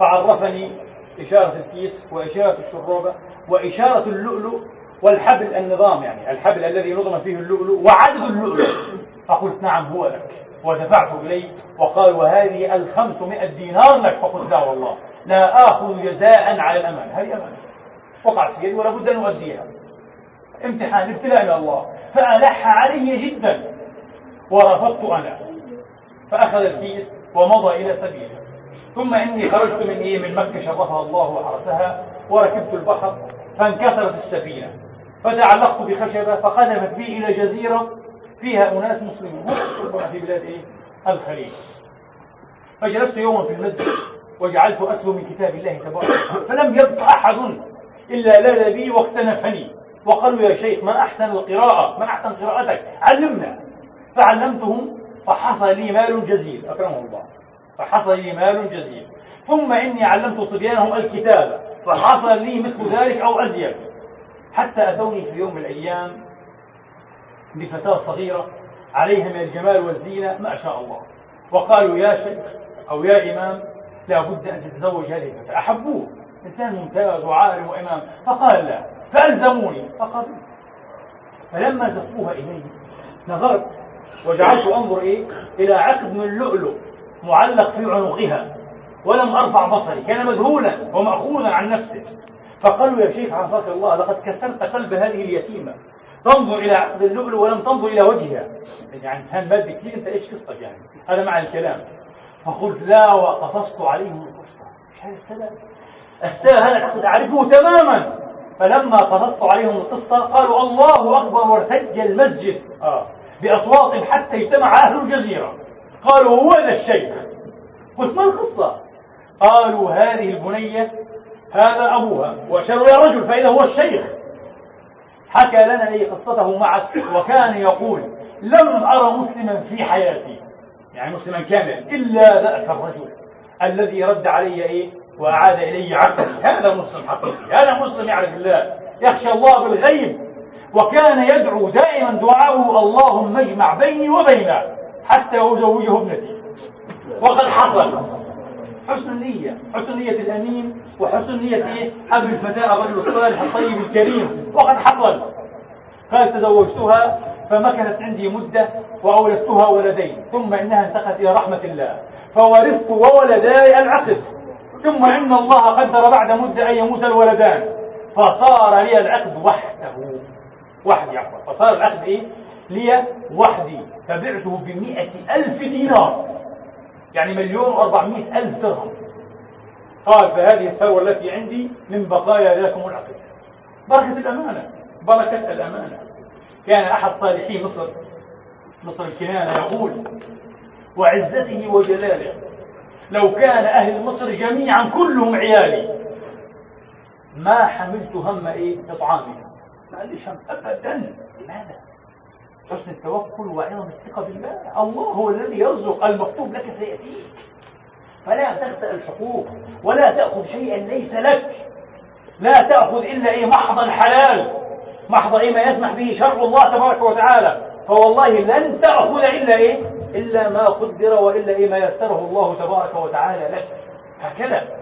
فعرفني إشارة الكيس وإشارة الشروبة وإشارة اللؤلؤ والحبل النظام يعني الحبل الذي نظم فيه اللؤلؤ وعدد اللؤلؤ. فقلت نعم هو لك ودفعت إليه وقال وهذه الخمسمائة دينار لك. فقلت لا والله لا آخذ جزاء على الأمان هذه أمانة وقعت في يدي ولا بد أن أؤديها. امتحان ابتلاء من الله فألح علي جدا. ورفضت أنا. فأخذ الكيس ومضى إلى سبيله. ثم إني خرجت من إيه؟ من مكة شرفها الله وحرسها وركبت البحر فانكسرت السفينة. فتعلقت بخشبة فقذفت بي إلى جزيرة فيها أناس مسلمون. ربما في بلاد إيه؟ الخليج. فجلست يوما في المسجد وجعلت أتلو من كتاب الله تبارك فلم يبق أحد إلا لاذ بي واكتنفني وقالوا يا شيخ ما أحسن القراءة؟ ما أحسن قراءتك؟ علمنا. فعلمتهم فحصل لي مال جزيل. أكرمه الله. فحصل لي مال جزيل. ثم إني علمت صبيانهم الكتابة فحصل لي مثل ذلك أو أزيد. حتى أتوني في يوم من الأيام بفتاة صغيرة عليها من الجمال والزينة ما شاء الله. وقالوا يا شيخ أو يا إمام لا بد أن تتزوج هذه الفتاة. أحبوه. إنسان ممتاز وعالم وإمام. فقال لا فألزموني. فقبلت فلما زفوها إلي نظرت وجعلت أنظر إيه؟ إلى عقد من اللؤلؤ معلق في عنقها ولم أرفع بصري كان مذهولا ومأخوذا عن نفسه. فقالوا يا شيخ عافاك الله لقد كسرت قلب هذه اليتيمة. تنظر إلى عقد اللؤلؤ ولم تنظر إلى وجهها. يعني إنسان مادي كثير أنت إيش قصتك يعني؟ هذا مع الكلام. فقلت لا وقصصت عليهم القصة. إيش هذا السبب السبب هذا العقد أعرفه تماما. فلما قصصت عليهم القصة قالوا الله أكبر وارتج المسجد. آه. بأصوات حتى اجتمع أهل الجزيرة. قالوا هو ذا الشيخ. قلت ما القصة؟ قالوا هذه البنية هذا أبوها. وأشاروا يا رجل فإذا هو الشيخ. حكى لنا أي قصته معك وكان يقول لم أرى مسلما في حياتي. يعني مسلما كاملا إلا ذاك الرجل الذي رد علي إيه؟ وأعاد إلي عقلي. هذا مسلم حقيقي هذا مسلم يعرف الله. يخشى الله بالغيب. وكان يدعو دائما دعاءه اللهم اجمع بيني وبينه حتى أزوجه ابنتي. وقد حصل حسن النية حسن نية الأمين وحسن نية إيه؟ أبي الفتاة الرجل الصالح الطيب الكريم. وقد حصل. قال تزوجتها فمكثت عندي مدة وأولدتها ولدين ثم إنها انتقلت إلى رحمة الله. فورثت وولداي العقد. ثم إن الله قدر بعد مدة أن يموت الولدان. فصار لي العقد وحده. وحدي عفوا. فصار العقد إيه؟ لي وحدي. فبعته بمئة ألف دينار. يعني مليون وأربعمائة ألف درهم. قال فهذه الثروة التي عندي من بقايا ذاكم العقد بركة الأمانة. بركة الأمانة. كان أحد صالحي مصر مصر الكنانة يقول وعزته وجلاله لو كان أهل مصر جميعا كلهم عيالي ما حملت هم إيه؟ إطعامهم ما هم أبدا. لماذا؟ حسن التوكل وعظم الثقة بالله. الله هو الذي يرزق المكتوب لك سيأتيك. فلا تخطئ الحقوق ولا تأخذ شيئا ليس لك. لا تأخذ إلا إيه؟ محض الحلال محض إيه؟ ما يسمح به شرع الله تبارك وتعالى. فوالله لن تأخذ إلا إيه؟ إلا ما قدر وإلا إيه؟ ما يسره الله تبارك وتعالى لك. هكذا.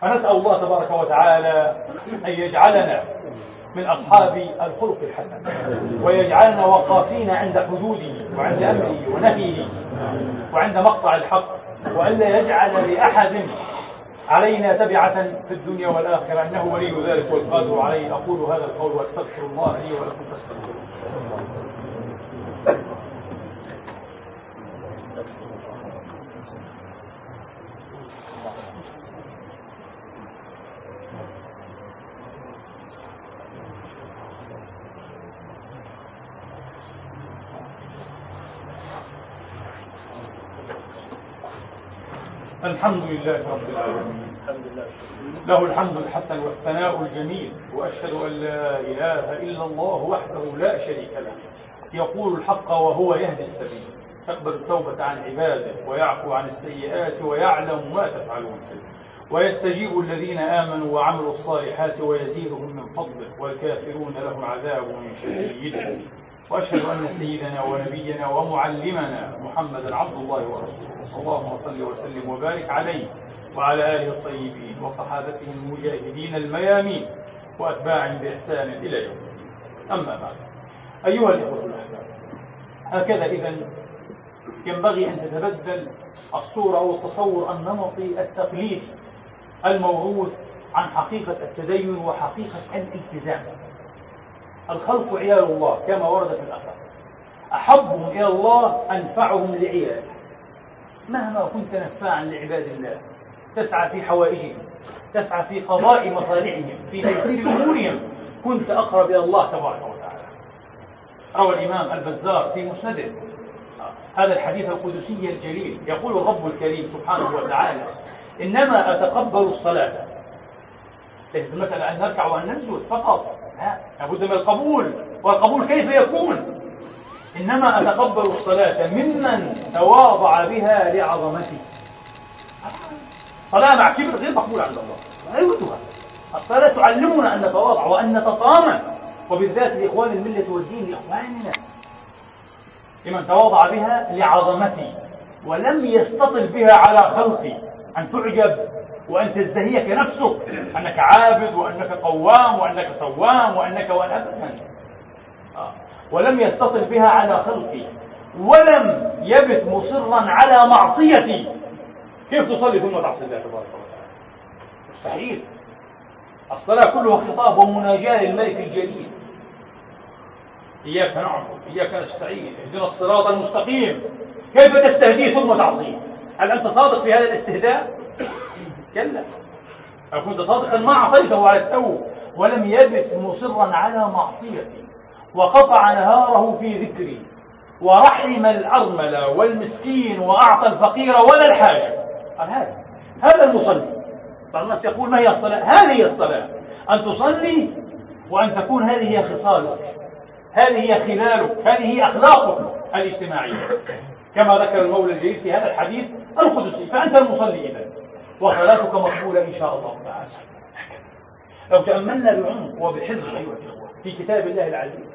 فنسأل الله تبارك وتعالى أن يجعلنا من أصحاب الخلق الحسن ويجعلنا وقافين عند حدوده وعند أمره ونهيه وعند مقطع الحق وألا يجعل لأحد علينا تبعة في الدنيا والآخرة. إنه ولي ذلك والقادر عليه. أقول هذا القول وأستغفر الله لي ولكم. فاستغفروه الحمد لله رب العالمين. له الحمد الحسن والثناء الجميل وأشهد أن لا إله إلا الله وحده لا شريك له. يقول الحق وهو يهدي السبيل. يقبل التوبة عن عباده ويعفو عن السيئات ويعلم ما تفعلون. ويستجيب الذين آمنوا وعملوا الصالحات ويزيدهم من فضله والكافرون لهم عذاب شديد. وأشهد أن سيدنا ونبينا ومعلمنا محمدا عبد الله ورسوله. اللهم صل وسلم وبارك عليه وعلى آله الطيبين وصحابته المجاهدين الميامين وأتباعهم بإحسان إلى يوم أما بعد أيها الإخوة الأحباب هكذا إذا ينبغي أن تتبدل الصورة أو التصور النمطي التقليدي الموروث عن حقيقة التدين وحقيقة الالتزام. الخلق عيال الله كما ورد في الأثر أحبهم إلى الله أنفعهم لعياله. مهما كنت نفاعا لعباد الله تسعى في حوائجهم تسعى في قضاء مصالحهم في تيسير أمورهم كنت أقرب إلى الله تبارك وتعالى. روى الإمام البزار في مسنده. هذا الحديث القدسي الجليل. يقول الرب الكريم سبحانه وتعالى إنما أتقبل الصلاة. ليست المسألة أن نركع وأن نسجد فقط. لابد من القبول. والقبول كيف يكون؟ إنما أتقبل الصلاة ممن تواضع بها لعظمتي صلاة مع كبر غير مقبولة عند الله. لا يودها الصلاة تعلمنا أن نتواضع وأن نتطامن. وبالذات لإخوان الملة والدين لإخواننا. لمن تواضع بها لعظمتي ولم يستطل بها على خلقي أن تعجب وأن تزدهيك نفسك. أنك عابد وأنك قوام وأنك صوام وأنك وأن أبدا. آه. ولم يستطل بها على خلقي. ولم يبت مصرا على معصيتي. كيف تصلي ثم تعصي الله تبارك وتعالى؟ مستحيل. الصلاة كلها خطاب ومناجاة للملك الجليل. إياك نعبد إياك نستعين اهدنا الصراط المستقيم. كيف تستهديه ثم تعصيه؟ هل أنت صادق في هذا الاستهداء؟ كلا لو كنت صادقا ما عصيته على التو ولم يبت مصرا على معصيتي وقطع نهاره في ذكري ورحم الأرمل والمسكين وأعطى الفقير ولا الحاجة. قال هذا هذا المصلي. بعض الناس يقول ما هي الصلاة؟ هذه هي الصلاة. أن تصلي وأن تكون هذه هي خصالك. هذه هي خلالك. هذه هي أخلاقك الاجتماعية. كما ذكر المولى الجليل في هذا الحديث القدسي. فأنت المصلي إذا وصلاتك مقبولة إن شاء الله تعالى لو تأملنا بعمق وبحذر أيها الإخوة في كتاب الله العزيز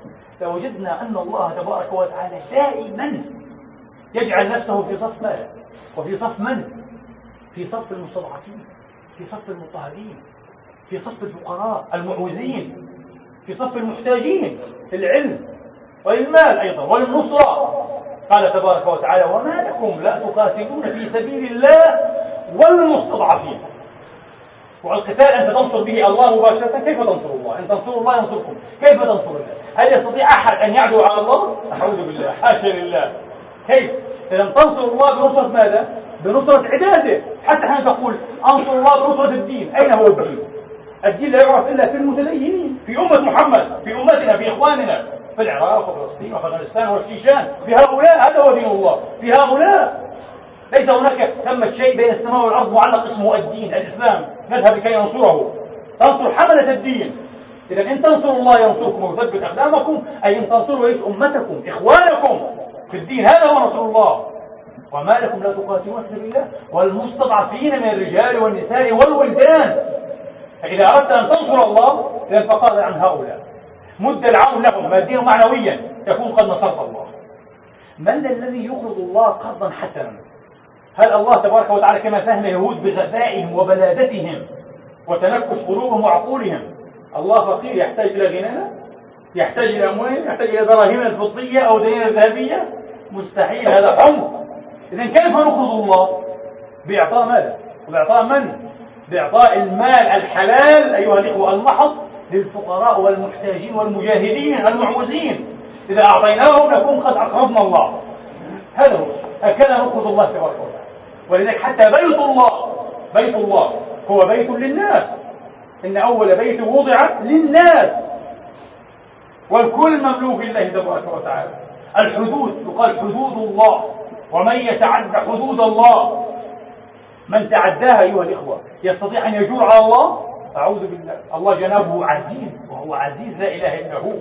لوجدنا أن الله تبارك وتعالى دائما يجعل نفسه في صف ماذا؟ وفي صف من؟ في صف المستضعفين في صف المضطهدين في صف الفقراء المعوزين في صف المحتاجين في العلم وللمال أيضا وللنصرة قال تبارك وتعالى وما لكم لا تقاتلون في سبيل الله والمستضعفين والقتال أنت تنصر به الله مباشرة كيف تنصر الله؟ إن تنصروا الله ينصركم كيف تنصر الله؟ هل يستطيع أحد أن يعدو على الله؟ أعوذ بالله حاشا لله كيف؟ إذا تنصر الله بنصرة ماذا؟ بنصرة عباده حتى حين تقول أنصر الله بنصرة الدين أين هو الدين؟ الدين لا يعرف إلا في المتدينين في أمة محمد في أمتنا في إخواننا في العراق وفلسطين وأفغانستان والشيشان في هؤلاء هذا هو دين الله في هؤلاء ليس هناك ثمة شيء بين السماء والأرض معلق اسمه الدين الإسلام نذهب لكي ننصره تنصر حملة الدين. إذا إن تنصروا الله ينصركم ويثبت أقدامكم أي إن تنصروا إيش أمتكم إخوانكم في الدين هذا هو نصر الله. وما لكم لا تقاتلون في سبيل الله؟ والمستضعفين من الرجال والنساء والولدان. فإذا أردت أن تنصر الله إذا فقال عن هؤلاء. مد العون لهم ماديا ومعنويا تكون قد نصرت الله. من الذي يقرض الله قرضا حسنا؟ هل الله تبارك وتعالى كما فهم اليهود بغبائهم وبلادتهم وتنكس قلوبهم وعقولهم؟ الله فقير يحتاج إلى غنانا؟ يحتاج إلى أموال يحتاج إلى دراهم الفضية أو دينا ذهبية؟ مستحيل هذا حمق إذا كيف نقرض الله؟ بإعطاء ماذا وبإعطاء من؟ بإعطاء المال الحلال أيها الإخوة المحض للفقراء والمحتاجين والمجاهدين المعوزين. إذا أعطيناهم نكون قد أقرضنا الله. هذا هو. هكذا نقرض الله تبارك وتعالى. ولذلك حتى بيت الله بيت الله هو بيت للناس. إن أول بيت وضع للناس. والكل مملوك لله تبارك وتعالى. الحدود تقال حدود الله. ومن يتعدى حدود الله من تعداها أيها الإخوة يستطيع أن يجور على الله؟ أعوذ بالله. الله جنابه عزيز وهو عزيز لا إله إلا هو.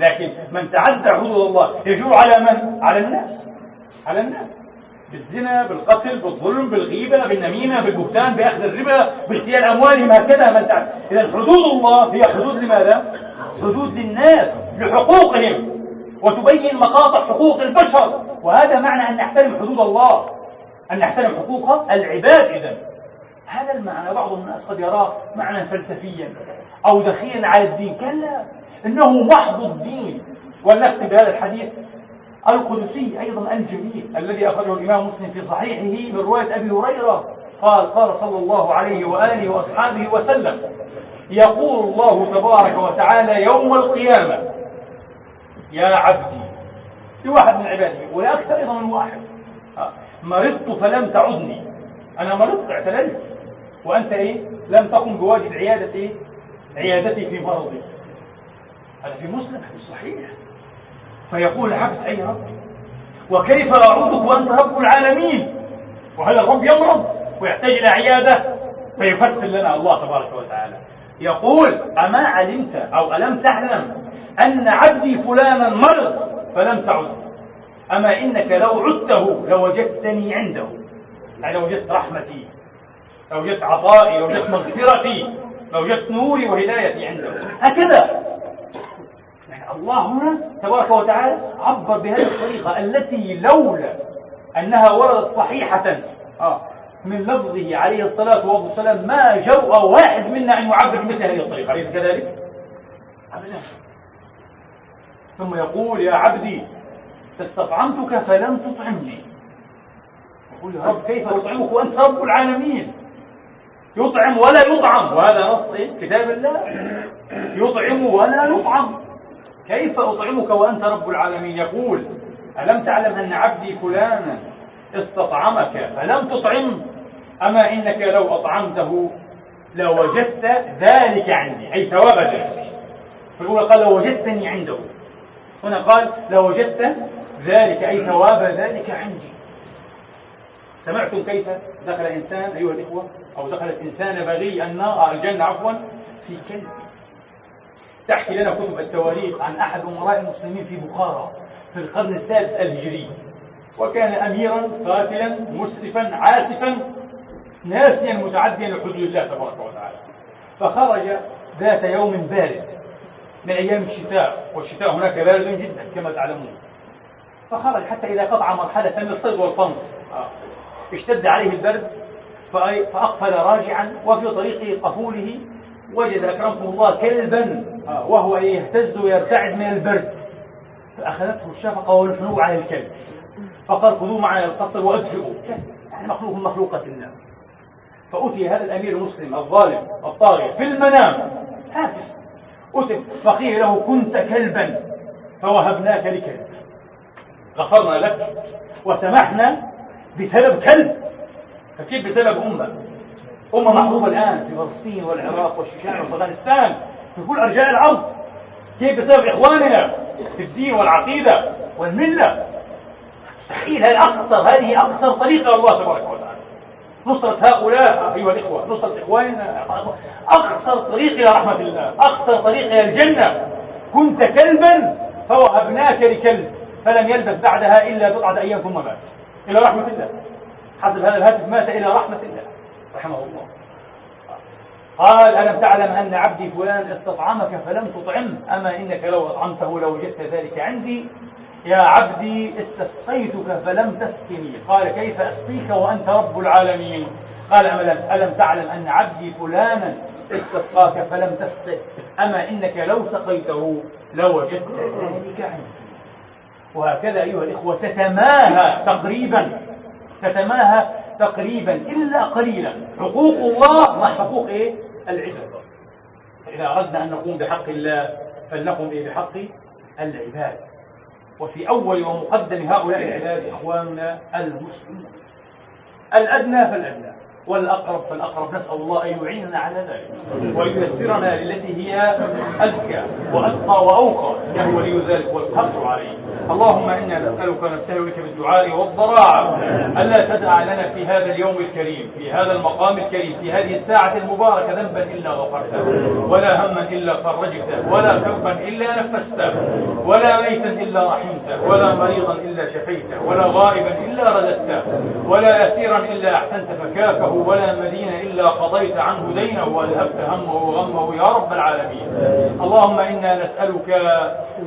لكن من تعدى حدود الله يجور على من؟ على الناس. على الناس. بالزنا بالقتل بالظلم بالغيبة بالنميمة بالبهتان بأخذ الربا باغتيال أموالهم هكذا من تعدى إذا حدود الله هي حدود لماذا؟ حدود للناس لحقوقهم. وتبين مقاطع حقوق البشر. وهذا معنى أن نحترم حدود الله. أن نحترم حقوق العباد إذا هذا المعنى بعض الناس قد يراه معنى فلسفيا أو دخيلا على الدين. كلا إنه محض الدين. ولنختم بهذا الحديث القدسي أيضا الجميل الذي أخرجه الإمام مسلم في صحيحه من رواية أبي هريرة قال قال صلى الله عليه وآله وأصحابه وسلم يقول الله تبارك وتعالى يوم القيامة يا عبدي لواحد من عباده ولا أكثر أيضا من واحد. مرضت فلم تعدني. أنا مرضت اعتللت. وأنت إيه؟ لم تقم بواجب عيادة إيه عيادتي في مرضي. هذا في مسلم في الصحيح فيقول العبد أي رب؟ وكيف أعودك وأنت رب العالمين؟ وهل الرب يمرض ويحتاج إلى عيادة؟ فيفسر لنا الله تبارك وتعالى. يقول أما علمت أو ألم تعلم أن عبدي فلانا مرض فلم تعد. أما إنك لو عدته لوجدتني عنده. يعني لوجدت رحمتي لوجدت عطائي لوجدت مغفرتي لوجدت نوري وهدايتي عنده. هكذا. الله هنا تبارك وتعالى عبر بهذه الطريقة التي لولا أنها وردت صحيحة آه من لفظه عليه الصلاة والسلام ما جرأ واحد منا أن يعبر بمثل هذه الطريقة أليس كذلك؟ ثم يقول يا عبدي استطعمتك فلم تطعمني. يقول يا رب كيف أطعمك؟ وأنت رب العالمين. يطعم ولا يطعم وهذا نص إيه؟ كتاب الله. يطعم ولا يطعم. كيف أطعمك وأنت رب العالمين؟ يقول ألم تعلم أن عبدي فلانا استطعمك؟ فلم تطعم أما إنك لو أطعمته لوجدت ذلك عندي أي ثواب ذلك في الأولى قال لوجدتني عنده. هنا قال لوجدت ذلك أي ثواب ذلك عندي. سمعتم كيف دخل إنسان أيها الإخوة أو دخلت إنسان بغي النار الجنة عفوا في كلب. تحكي لنا كتب التواريخ عن أحد أمراء المسلمين في بخارى في القرن السادس الهجري. وكان أميرا قاتلا مسرفا عاسفا ناسيا متعديا لحدود الله تبارك وتعالى. فخرج ذات يوم بارد من أيام الشتاء والشتاء هناك بارد جدا كما تعلمون. فخرج حتى إذا قطع مرحلة من الصيد والقنص آه. اشتد عليه البرد فأقفل راجعا وفي طريق قفوله وجد أكرمكم الله كلبا وهو يهتز ويرتعد من البرد. فأخذته الشفقة والحنو على الكلب. فقال خذوه معنا القصر وأدفئوا يعني مخلوق من مخلوقة الله. فأتي هذا الأمير المسلم الظالم الطاغية في المنام. هاتف. أتي فقيل له كنت كلبا فوهبناك لكلب. غفرنا لك وسمحنا بسبب كلب. فكيف بسبب أمة أمة محروبة الآن في فلسطين والعراق والشيشان وأفغانستان في كل أرجاء الأرض. كيف بسبب إخواننا في الدين والعقيدة والملة؟ مستحيل هذه أقصر هذه أقصر طريقة الله تبارك وتعالى. نصرة هؤلاء أيها الإخوة نصرة إخواننا. أقصر طريق إلى رحمة الله أقصر طريق إلى الجنة. كنت كلبا فوهبناك لكلب فلم يلبث بعدها إلا بضعة أيام ثم مات إلى رحمة الله. حسب هذا الهاتف مات إلى رحمة الله. رحمه الله. قال ألم تعلم أن عبدي فلان استطعمك فلم تطعم أما إنك لو أطعمته لوجدت ذلك عندي. يا عبدي استسقيتك فلم تسقني. قال كيف أسقيك وأنت رب العالمين؟ قال ألم تعلم أن عبدي فلانا استسقاك فلم تسقه؟ أما إنك لو سقيته لوجدت ذلك عندي. وهكذا أيها الإخوة تتماهى تقريبا تتماهى تقريبا إلا قليلا. حقوق الله مع حقوق إيه؟ العباد. فإذا أردنا أن نقوم بحق الله فلنقم إيه؟ بحق العباد. وفي أول ومقدم هؤلاء العباد إخواننا المسلمون. الأدنى فالأدنى والأقرب فالأقرب. نسأل الله أن يعيننا على ذلك وييسرنا للتي هي أزكى وأتقى وأوقى إنه ولي ذلك والقدر عليه. اللهم إنا نسألك ونبتهل بك بالدعاء والضراعة ألا تدع لنا في هذا اليوم الكريم في هذا المقام الكريم في هذه الساعة المباركة ذنبا إلا غفرته ولا هما إلا فرجته ولا كربا إلا نفسته ولا ميتا إلا رحمته ولا مريضا إلا شفيته ولا غائبا إلا رددته ولا أسيرا إلا أحسنت فكاكه ولا مدين إلا قضيت عنه دينه وأذهبت همه وغمه يا رب العالمين. اللهم إنا نسألك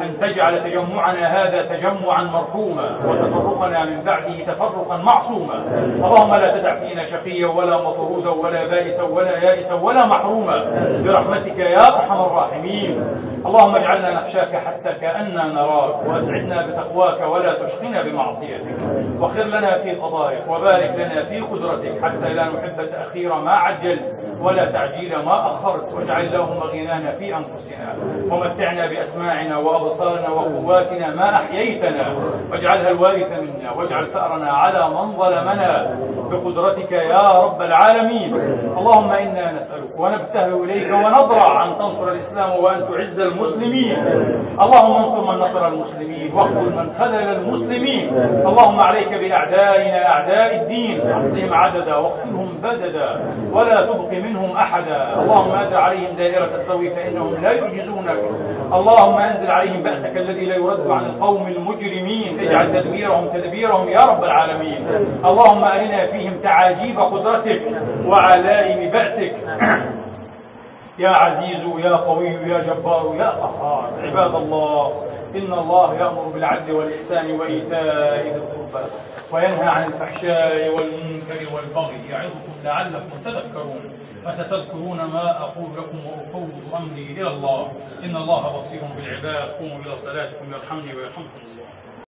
أن تجعل تجمعنا هذا تجمعا مرحوما وتفرقنا من بعده تفرقا معصوما. اللهم لا تدع فينا شقيا ولا مطرودا ولا بائسا ولا يائسا ولا محروما. برحمتك يا أرحم الراحمين. اللهم اجعلنا نخشاك حتى كأننا نراك وأسعدنا بتقواك ولا تشقنا بمعصيتك. وخر لنا في قضائك وبارك لنا في قدرتك حتى لا نحب تأخير ما عجلت ولا تعجيل ما أخرت. واجعل اللهم غنانا في أنفسنا ومتعنا بأسماعنا وأبصارنا وقواتنا ما أحييتنا واجعلها الوارث منا واجعل ثأرنا على من ظلمنا بقدرتك يا رب العالمين. اللهم إنا نسألك ونبتهل إليك ونضرع أن تنصر الإسلام وأن تعز المسلمين. اللهم انصر من نصر المسلمين واقتل من خذل المسلمين. اللهم عليك بأعدائنا أعداء الدين أحصهم عددا واقتلهم بددا ولا تبق منهم أحدا. اللهم أدر عليهم دائرة السوء فإنهم لا يعجزونك. اللهم أنزل عليهم بأسك الذي لا يرد عن القوم المجرمين اجعل تدبيرهم تدبيرهم يا رب العالمين. اللهم أرنا فيهم تعاجيب قدرتك وعلائم بأسك. يا عزيز يا قوي يا جبار يا قهار. عباد الله إن الله يأمر بالعدل والإحسان وإيتاء ذي القربى وينهى عن الفحشاء والمنكر والبغي يعظكم لعلكم تذكرون. فستذكرون ما أقول لكم وأفوض أمري إلى الله. إن الله بصير بالعباد. قوموا إلى صلاتكم يرحمني ويرحمكم الله.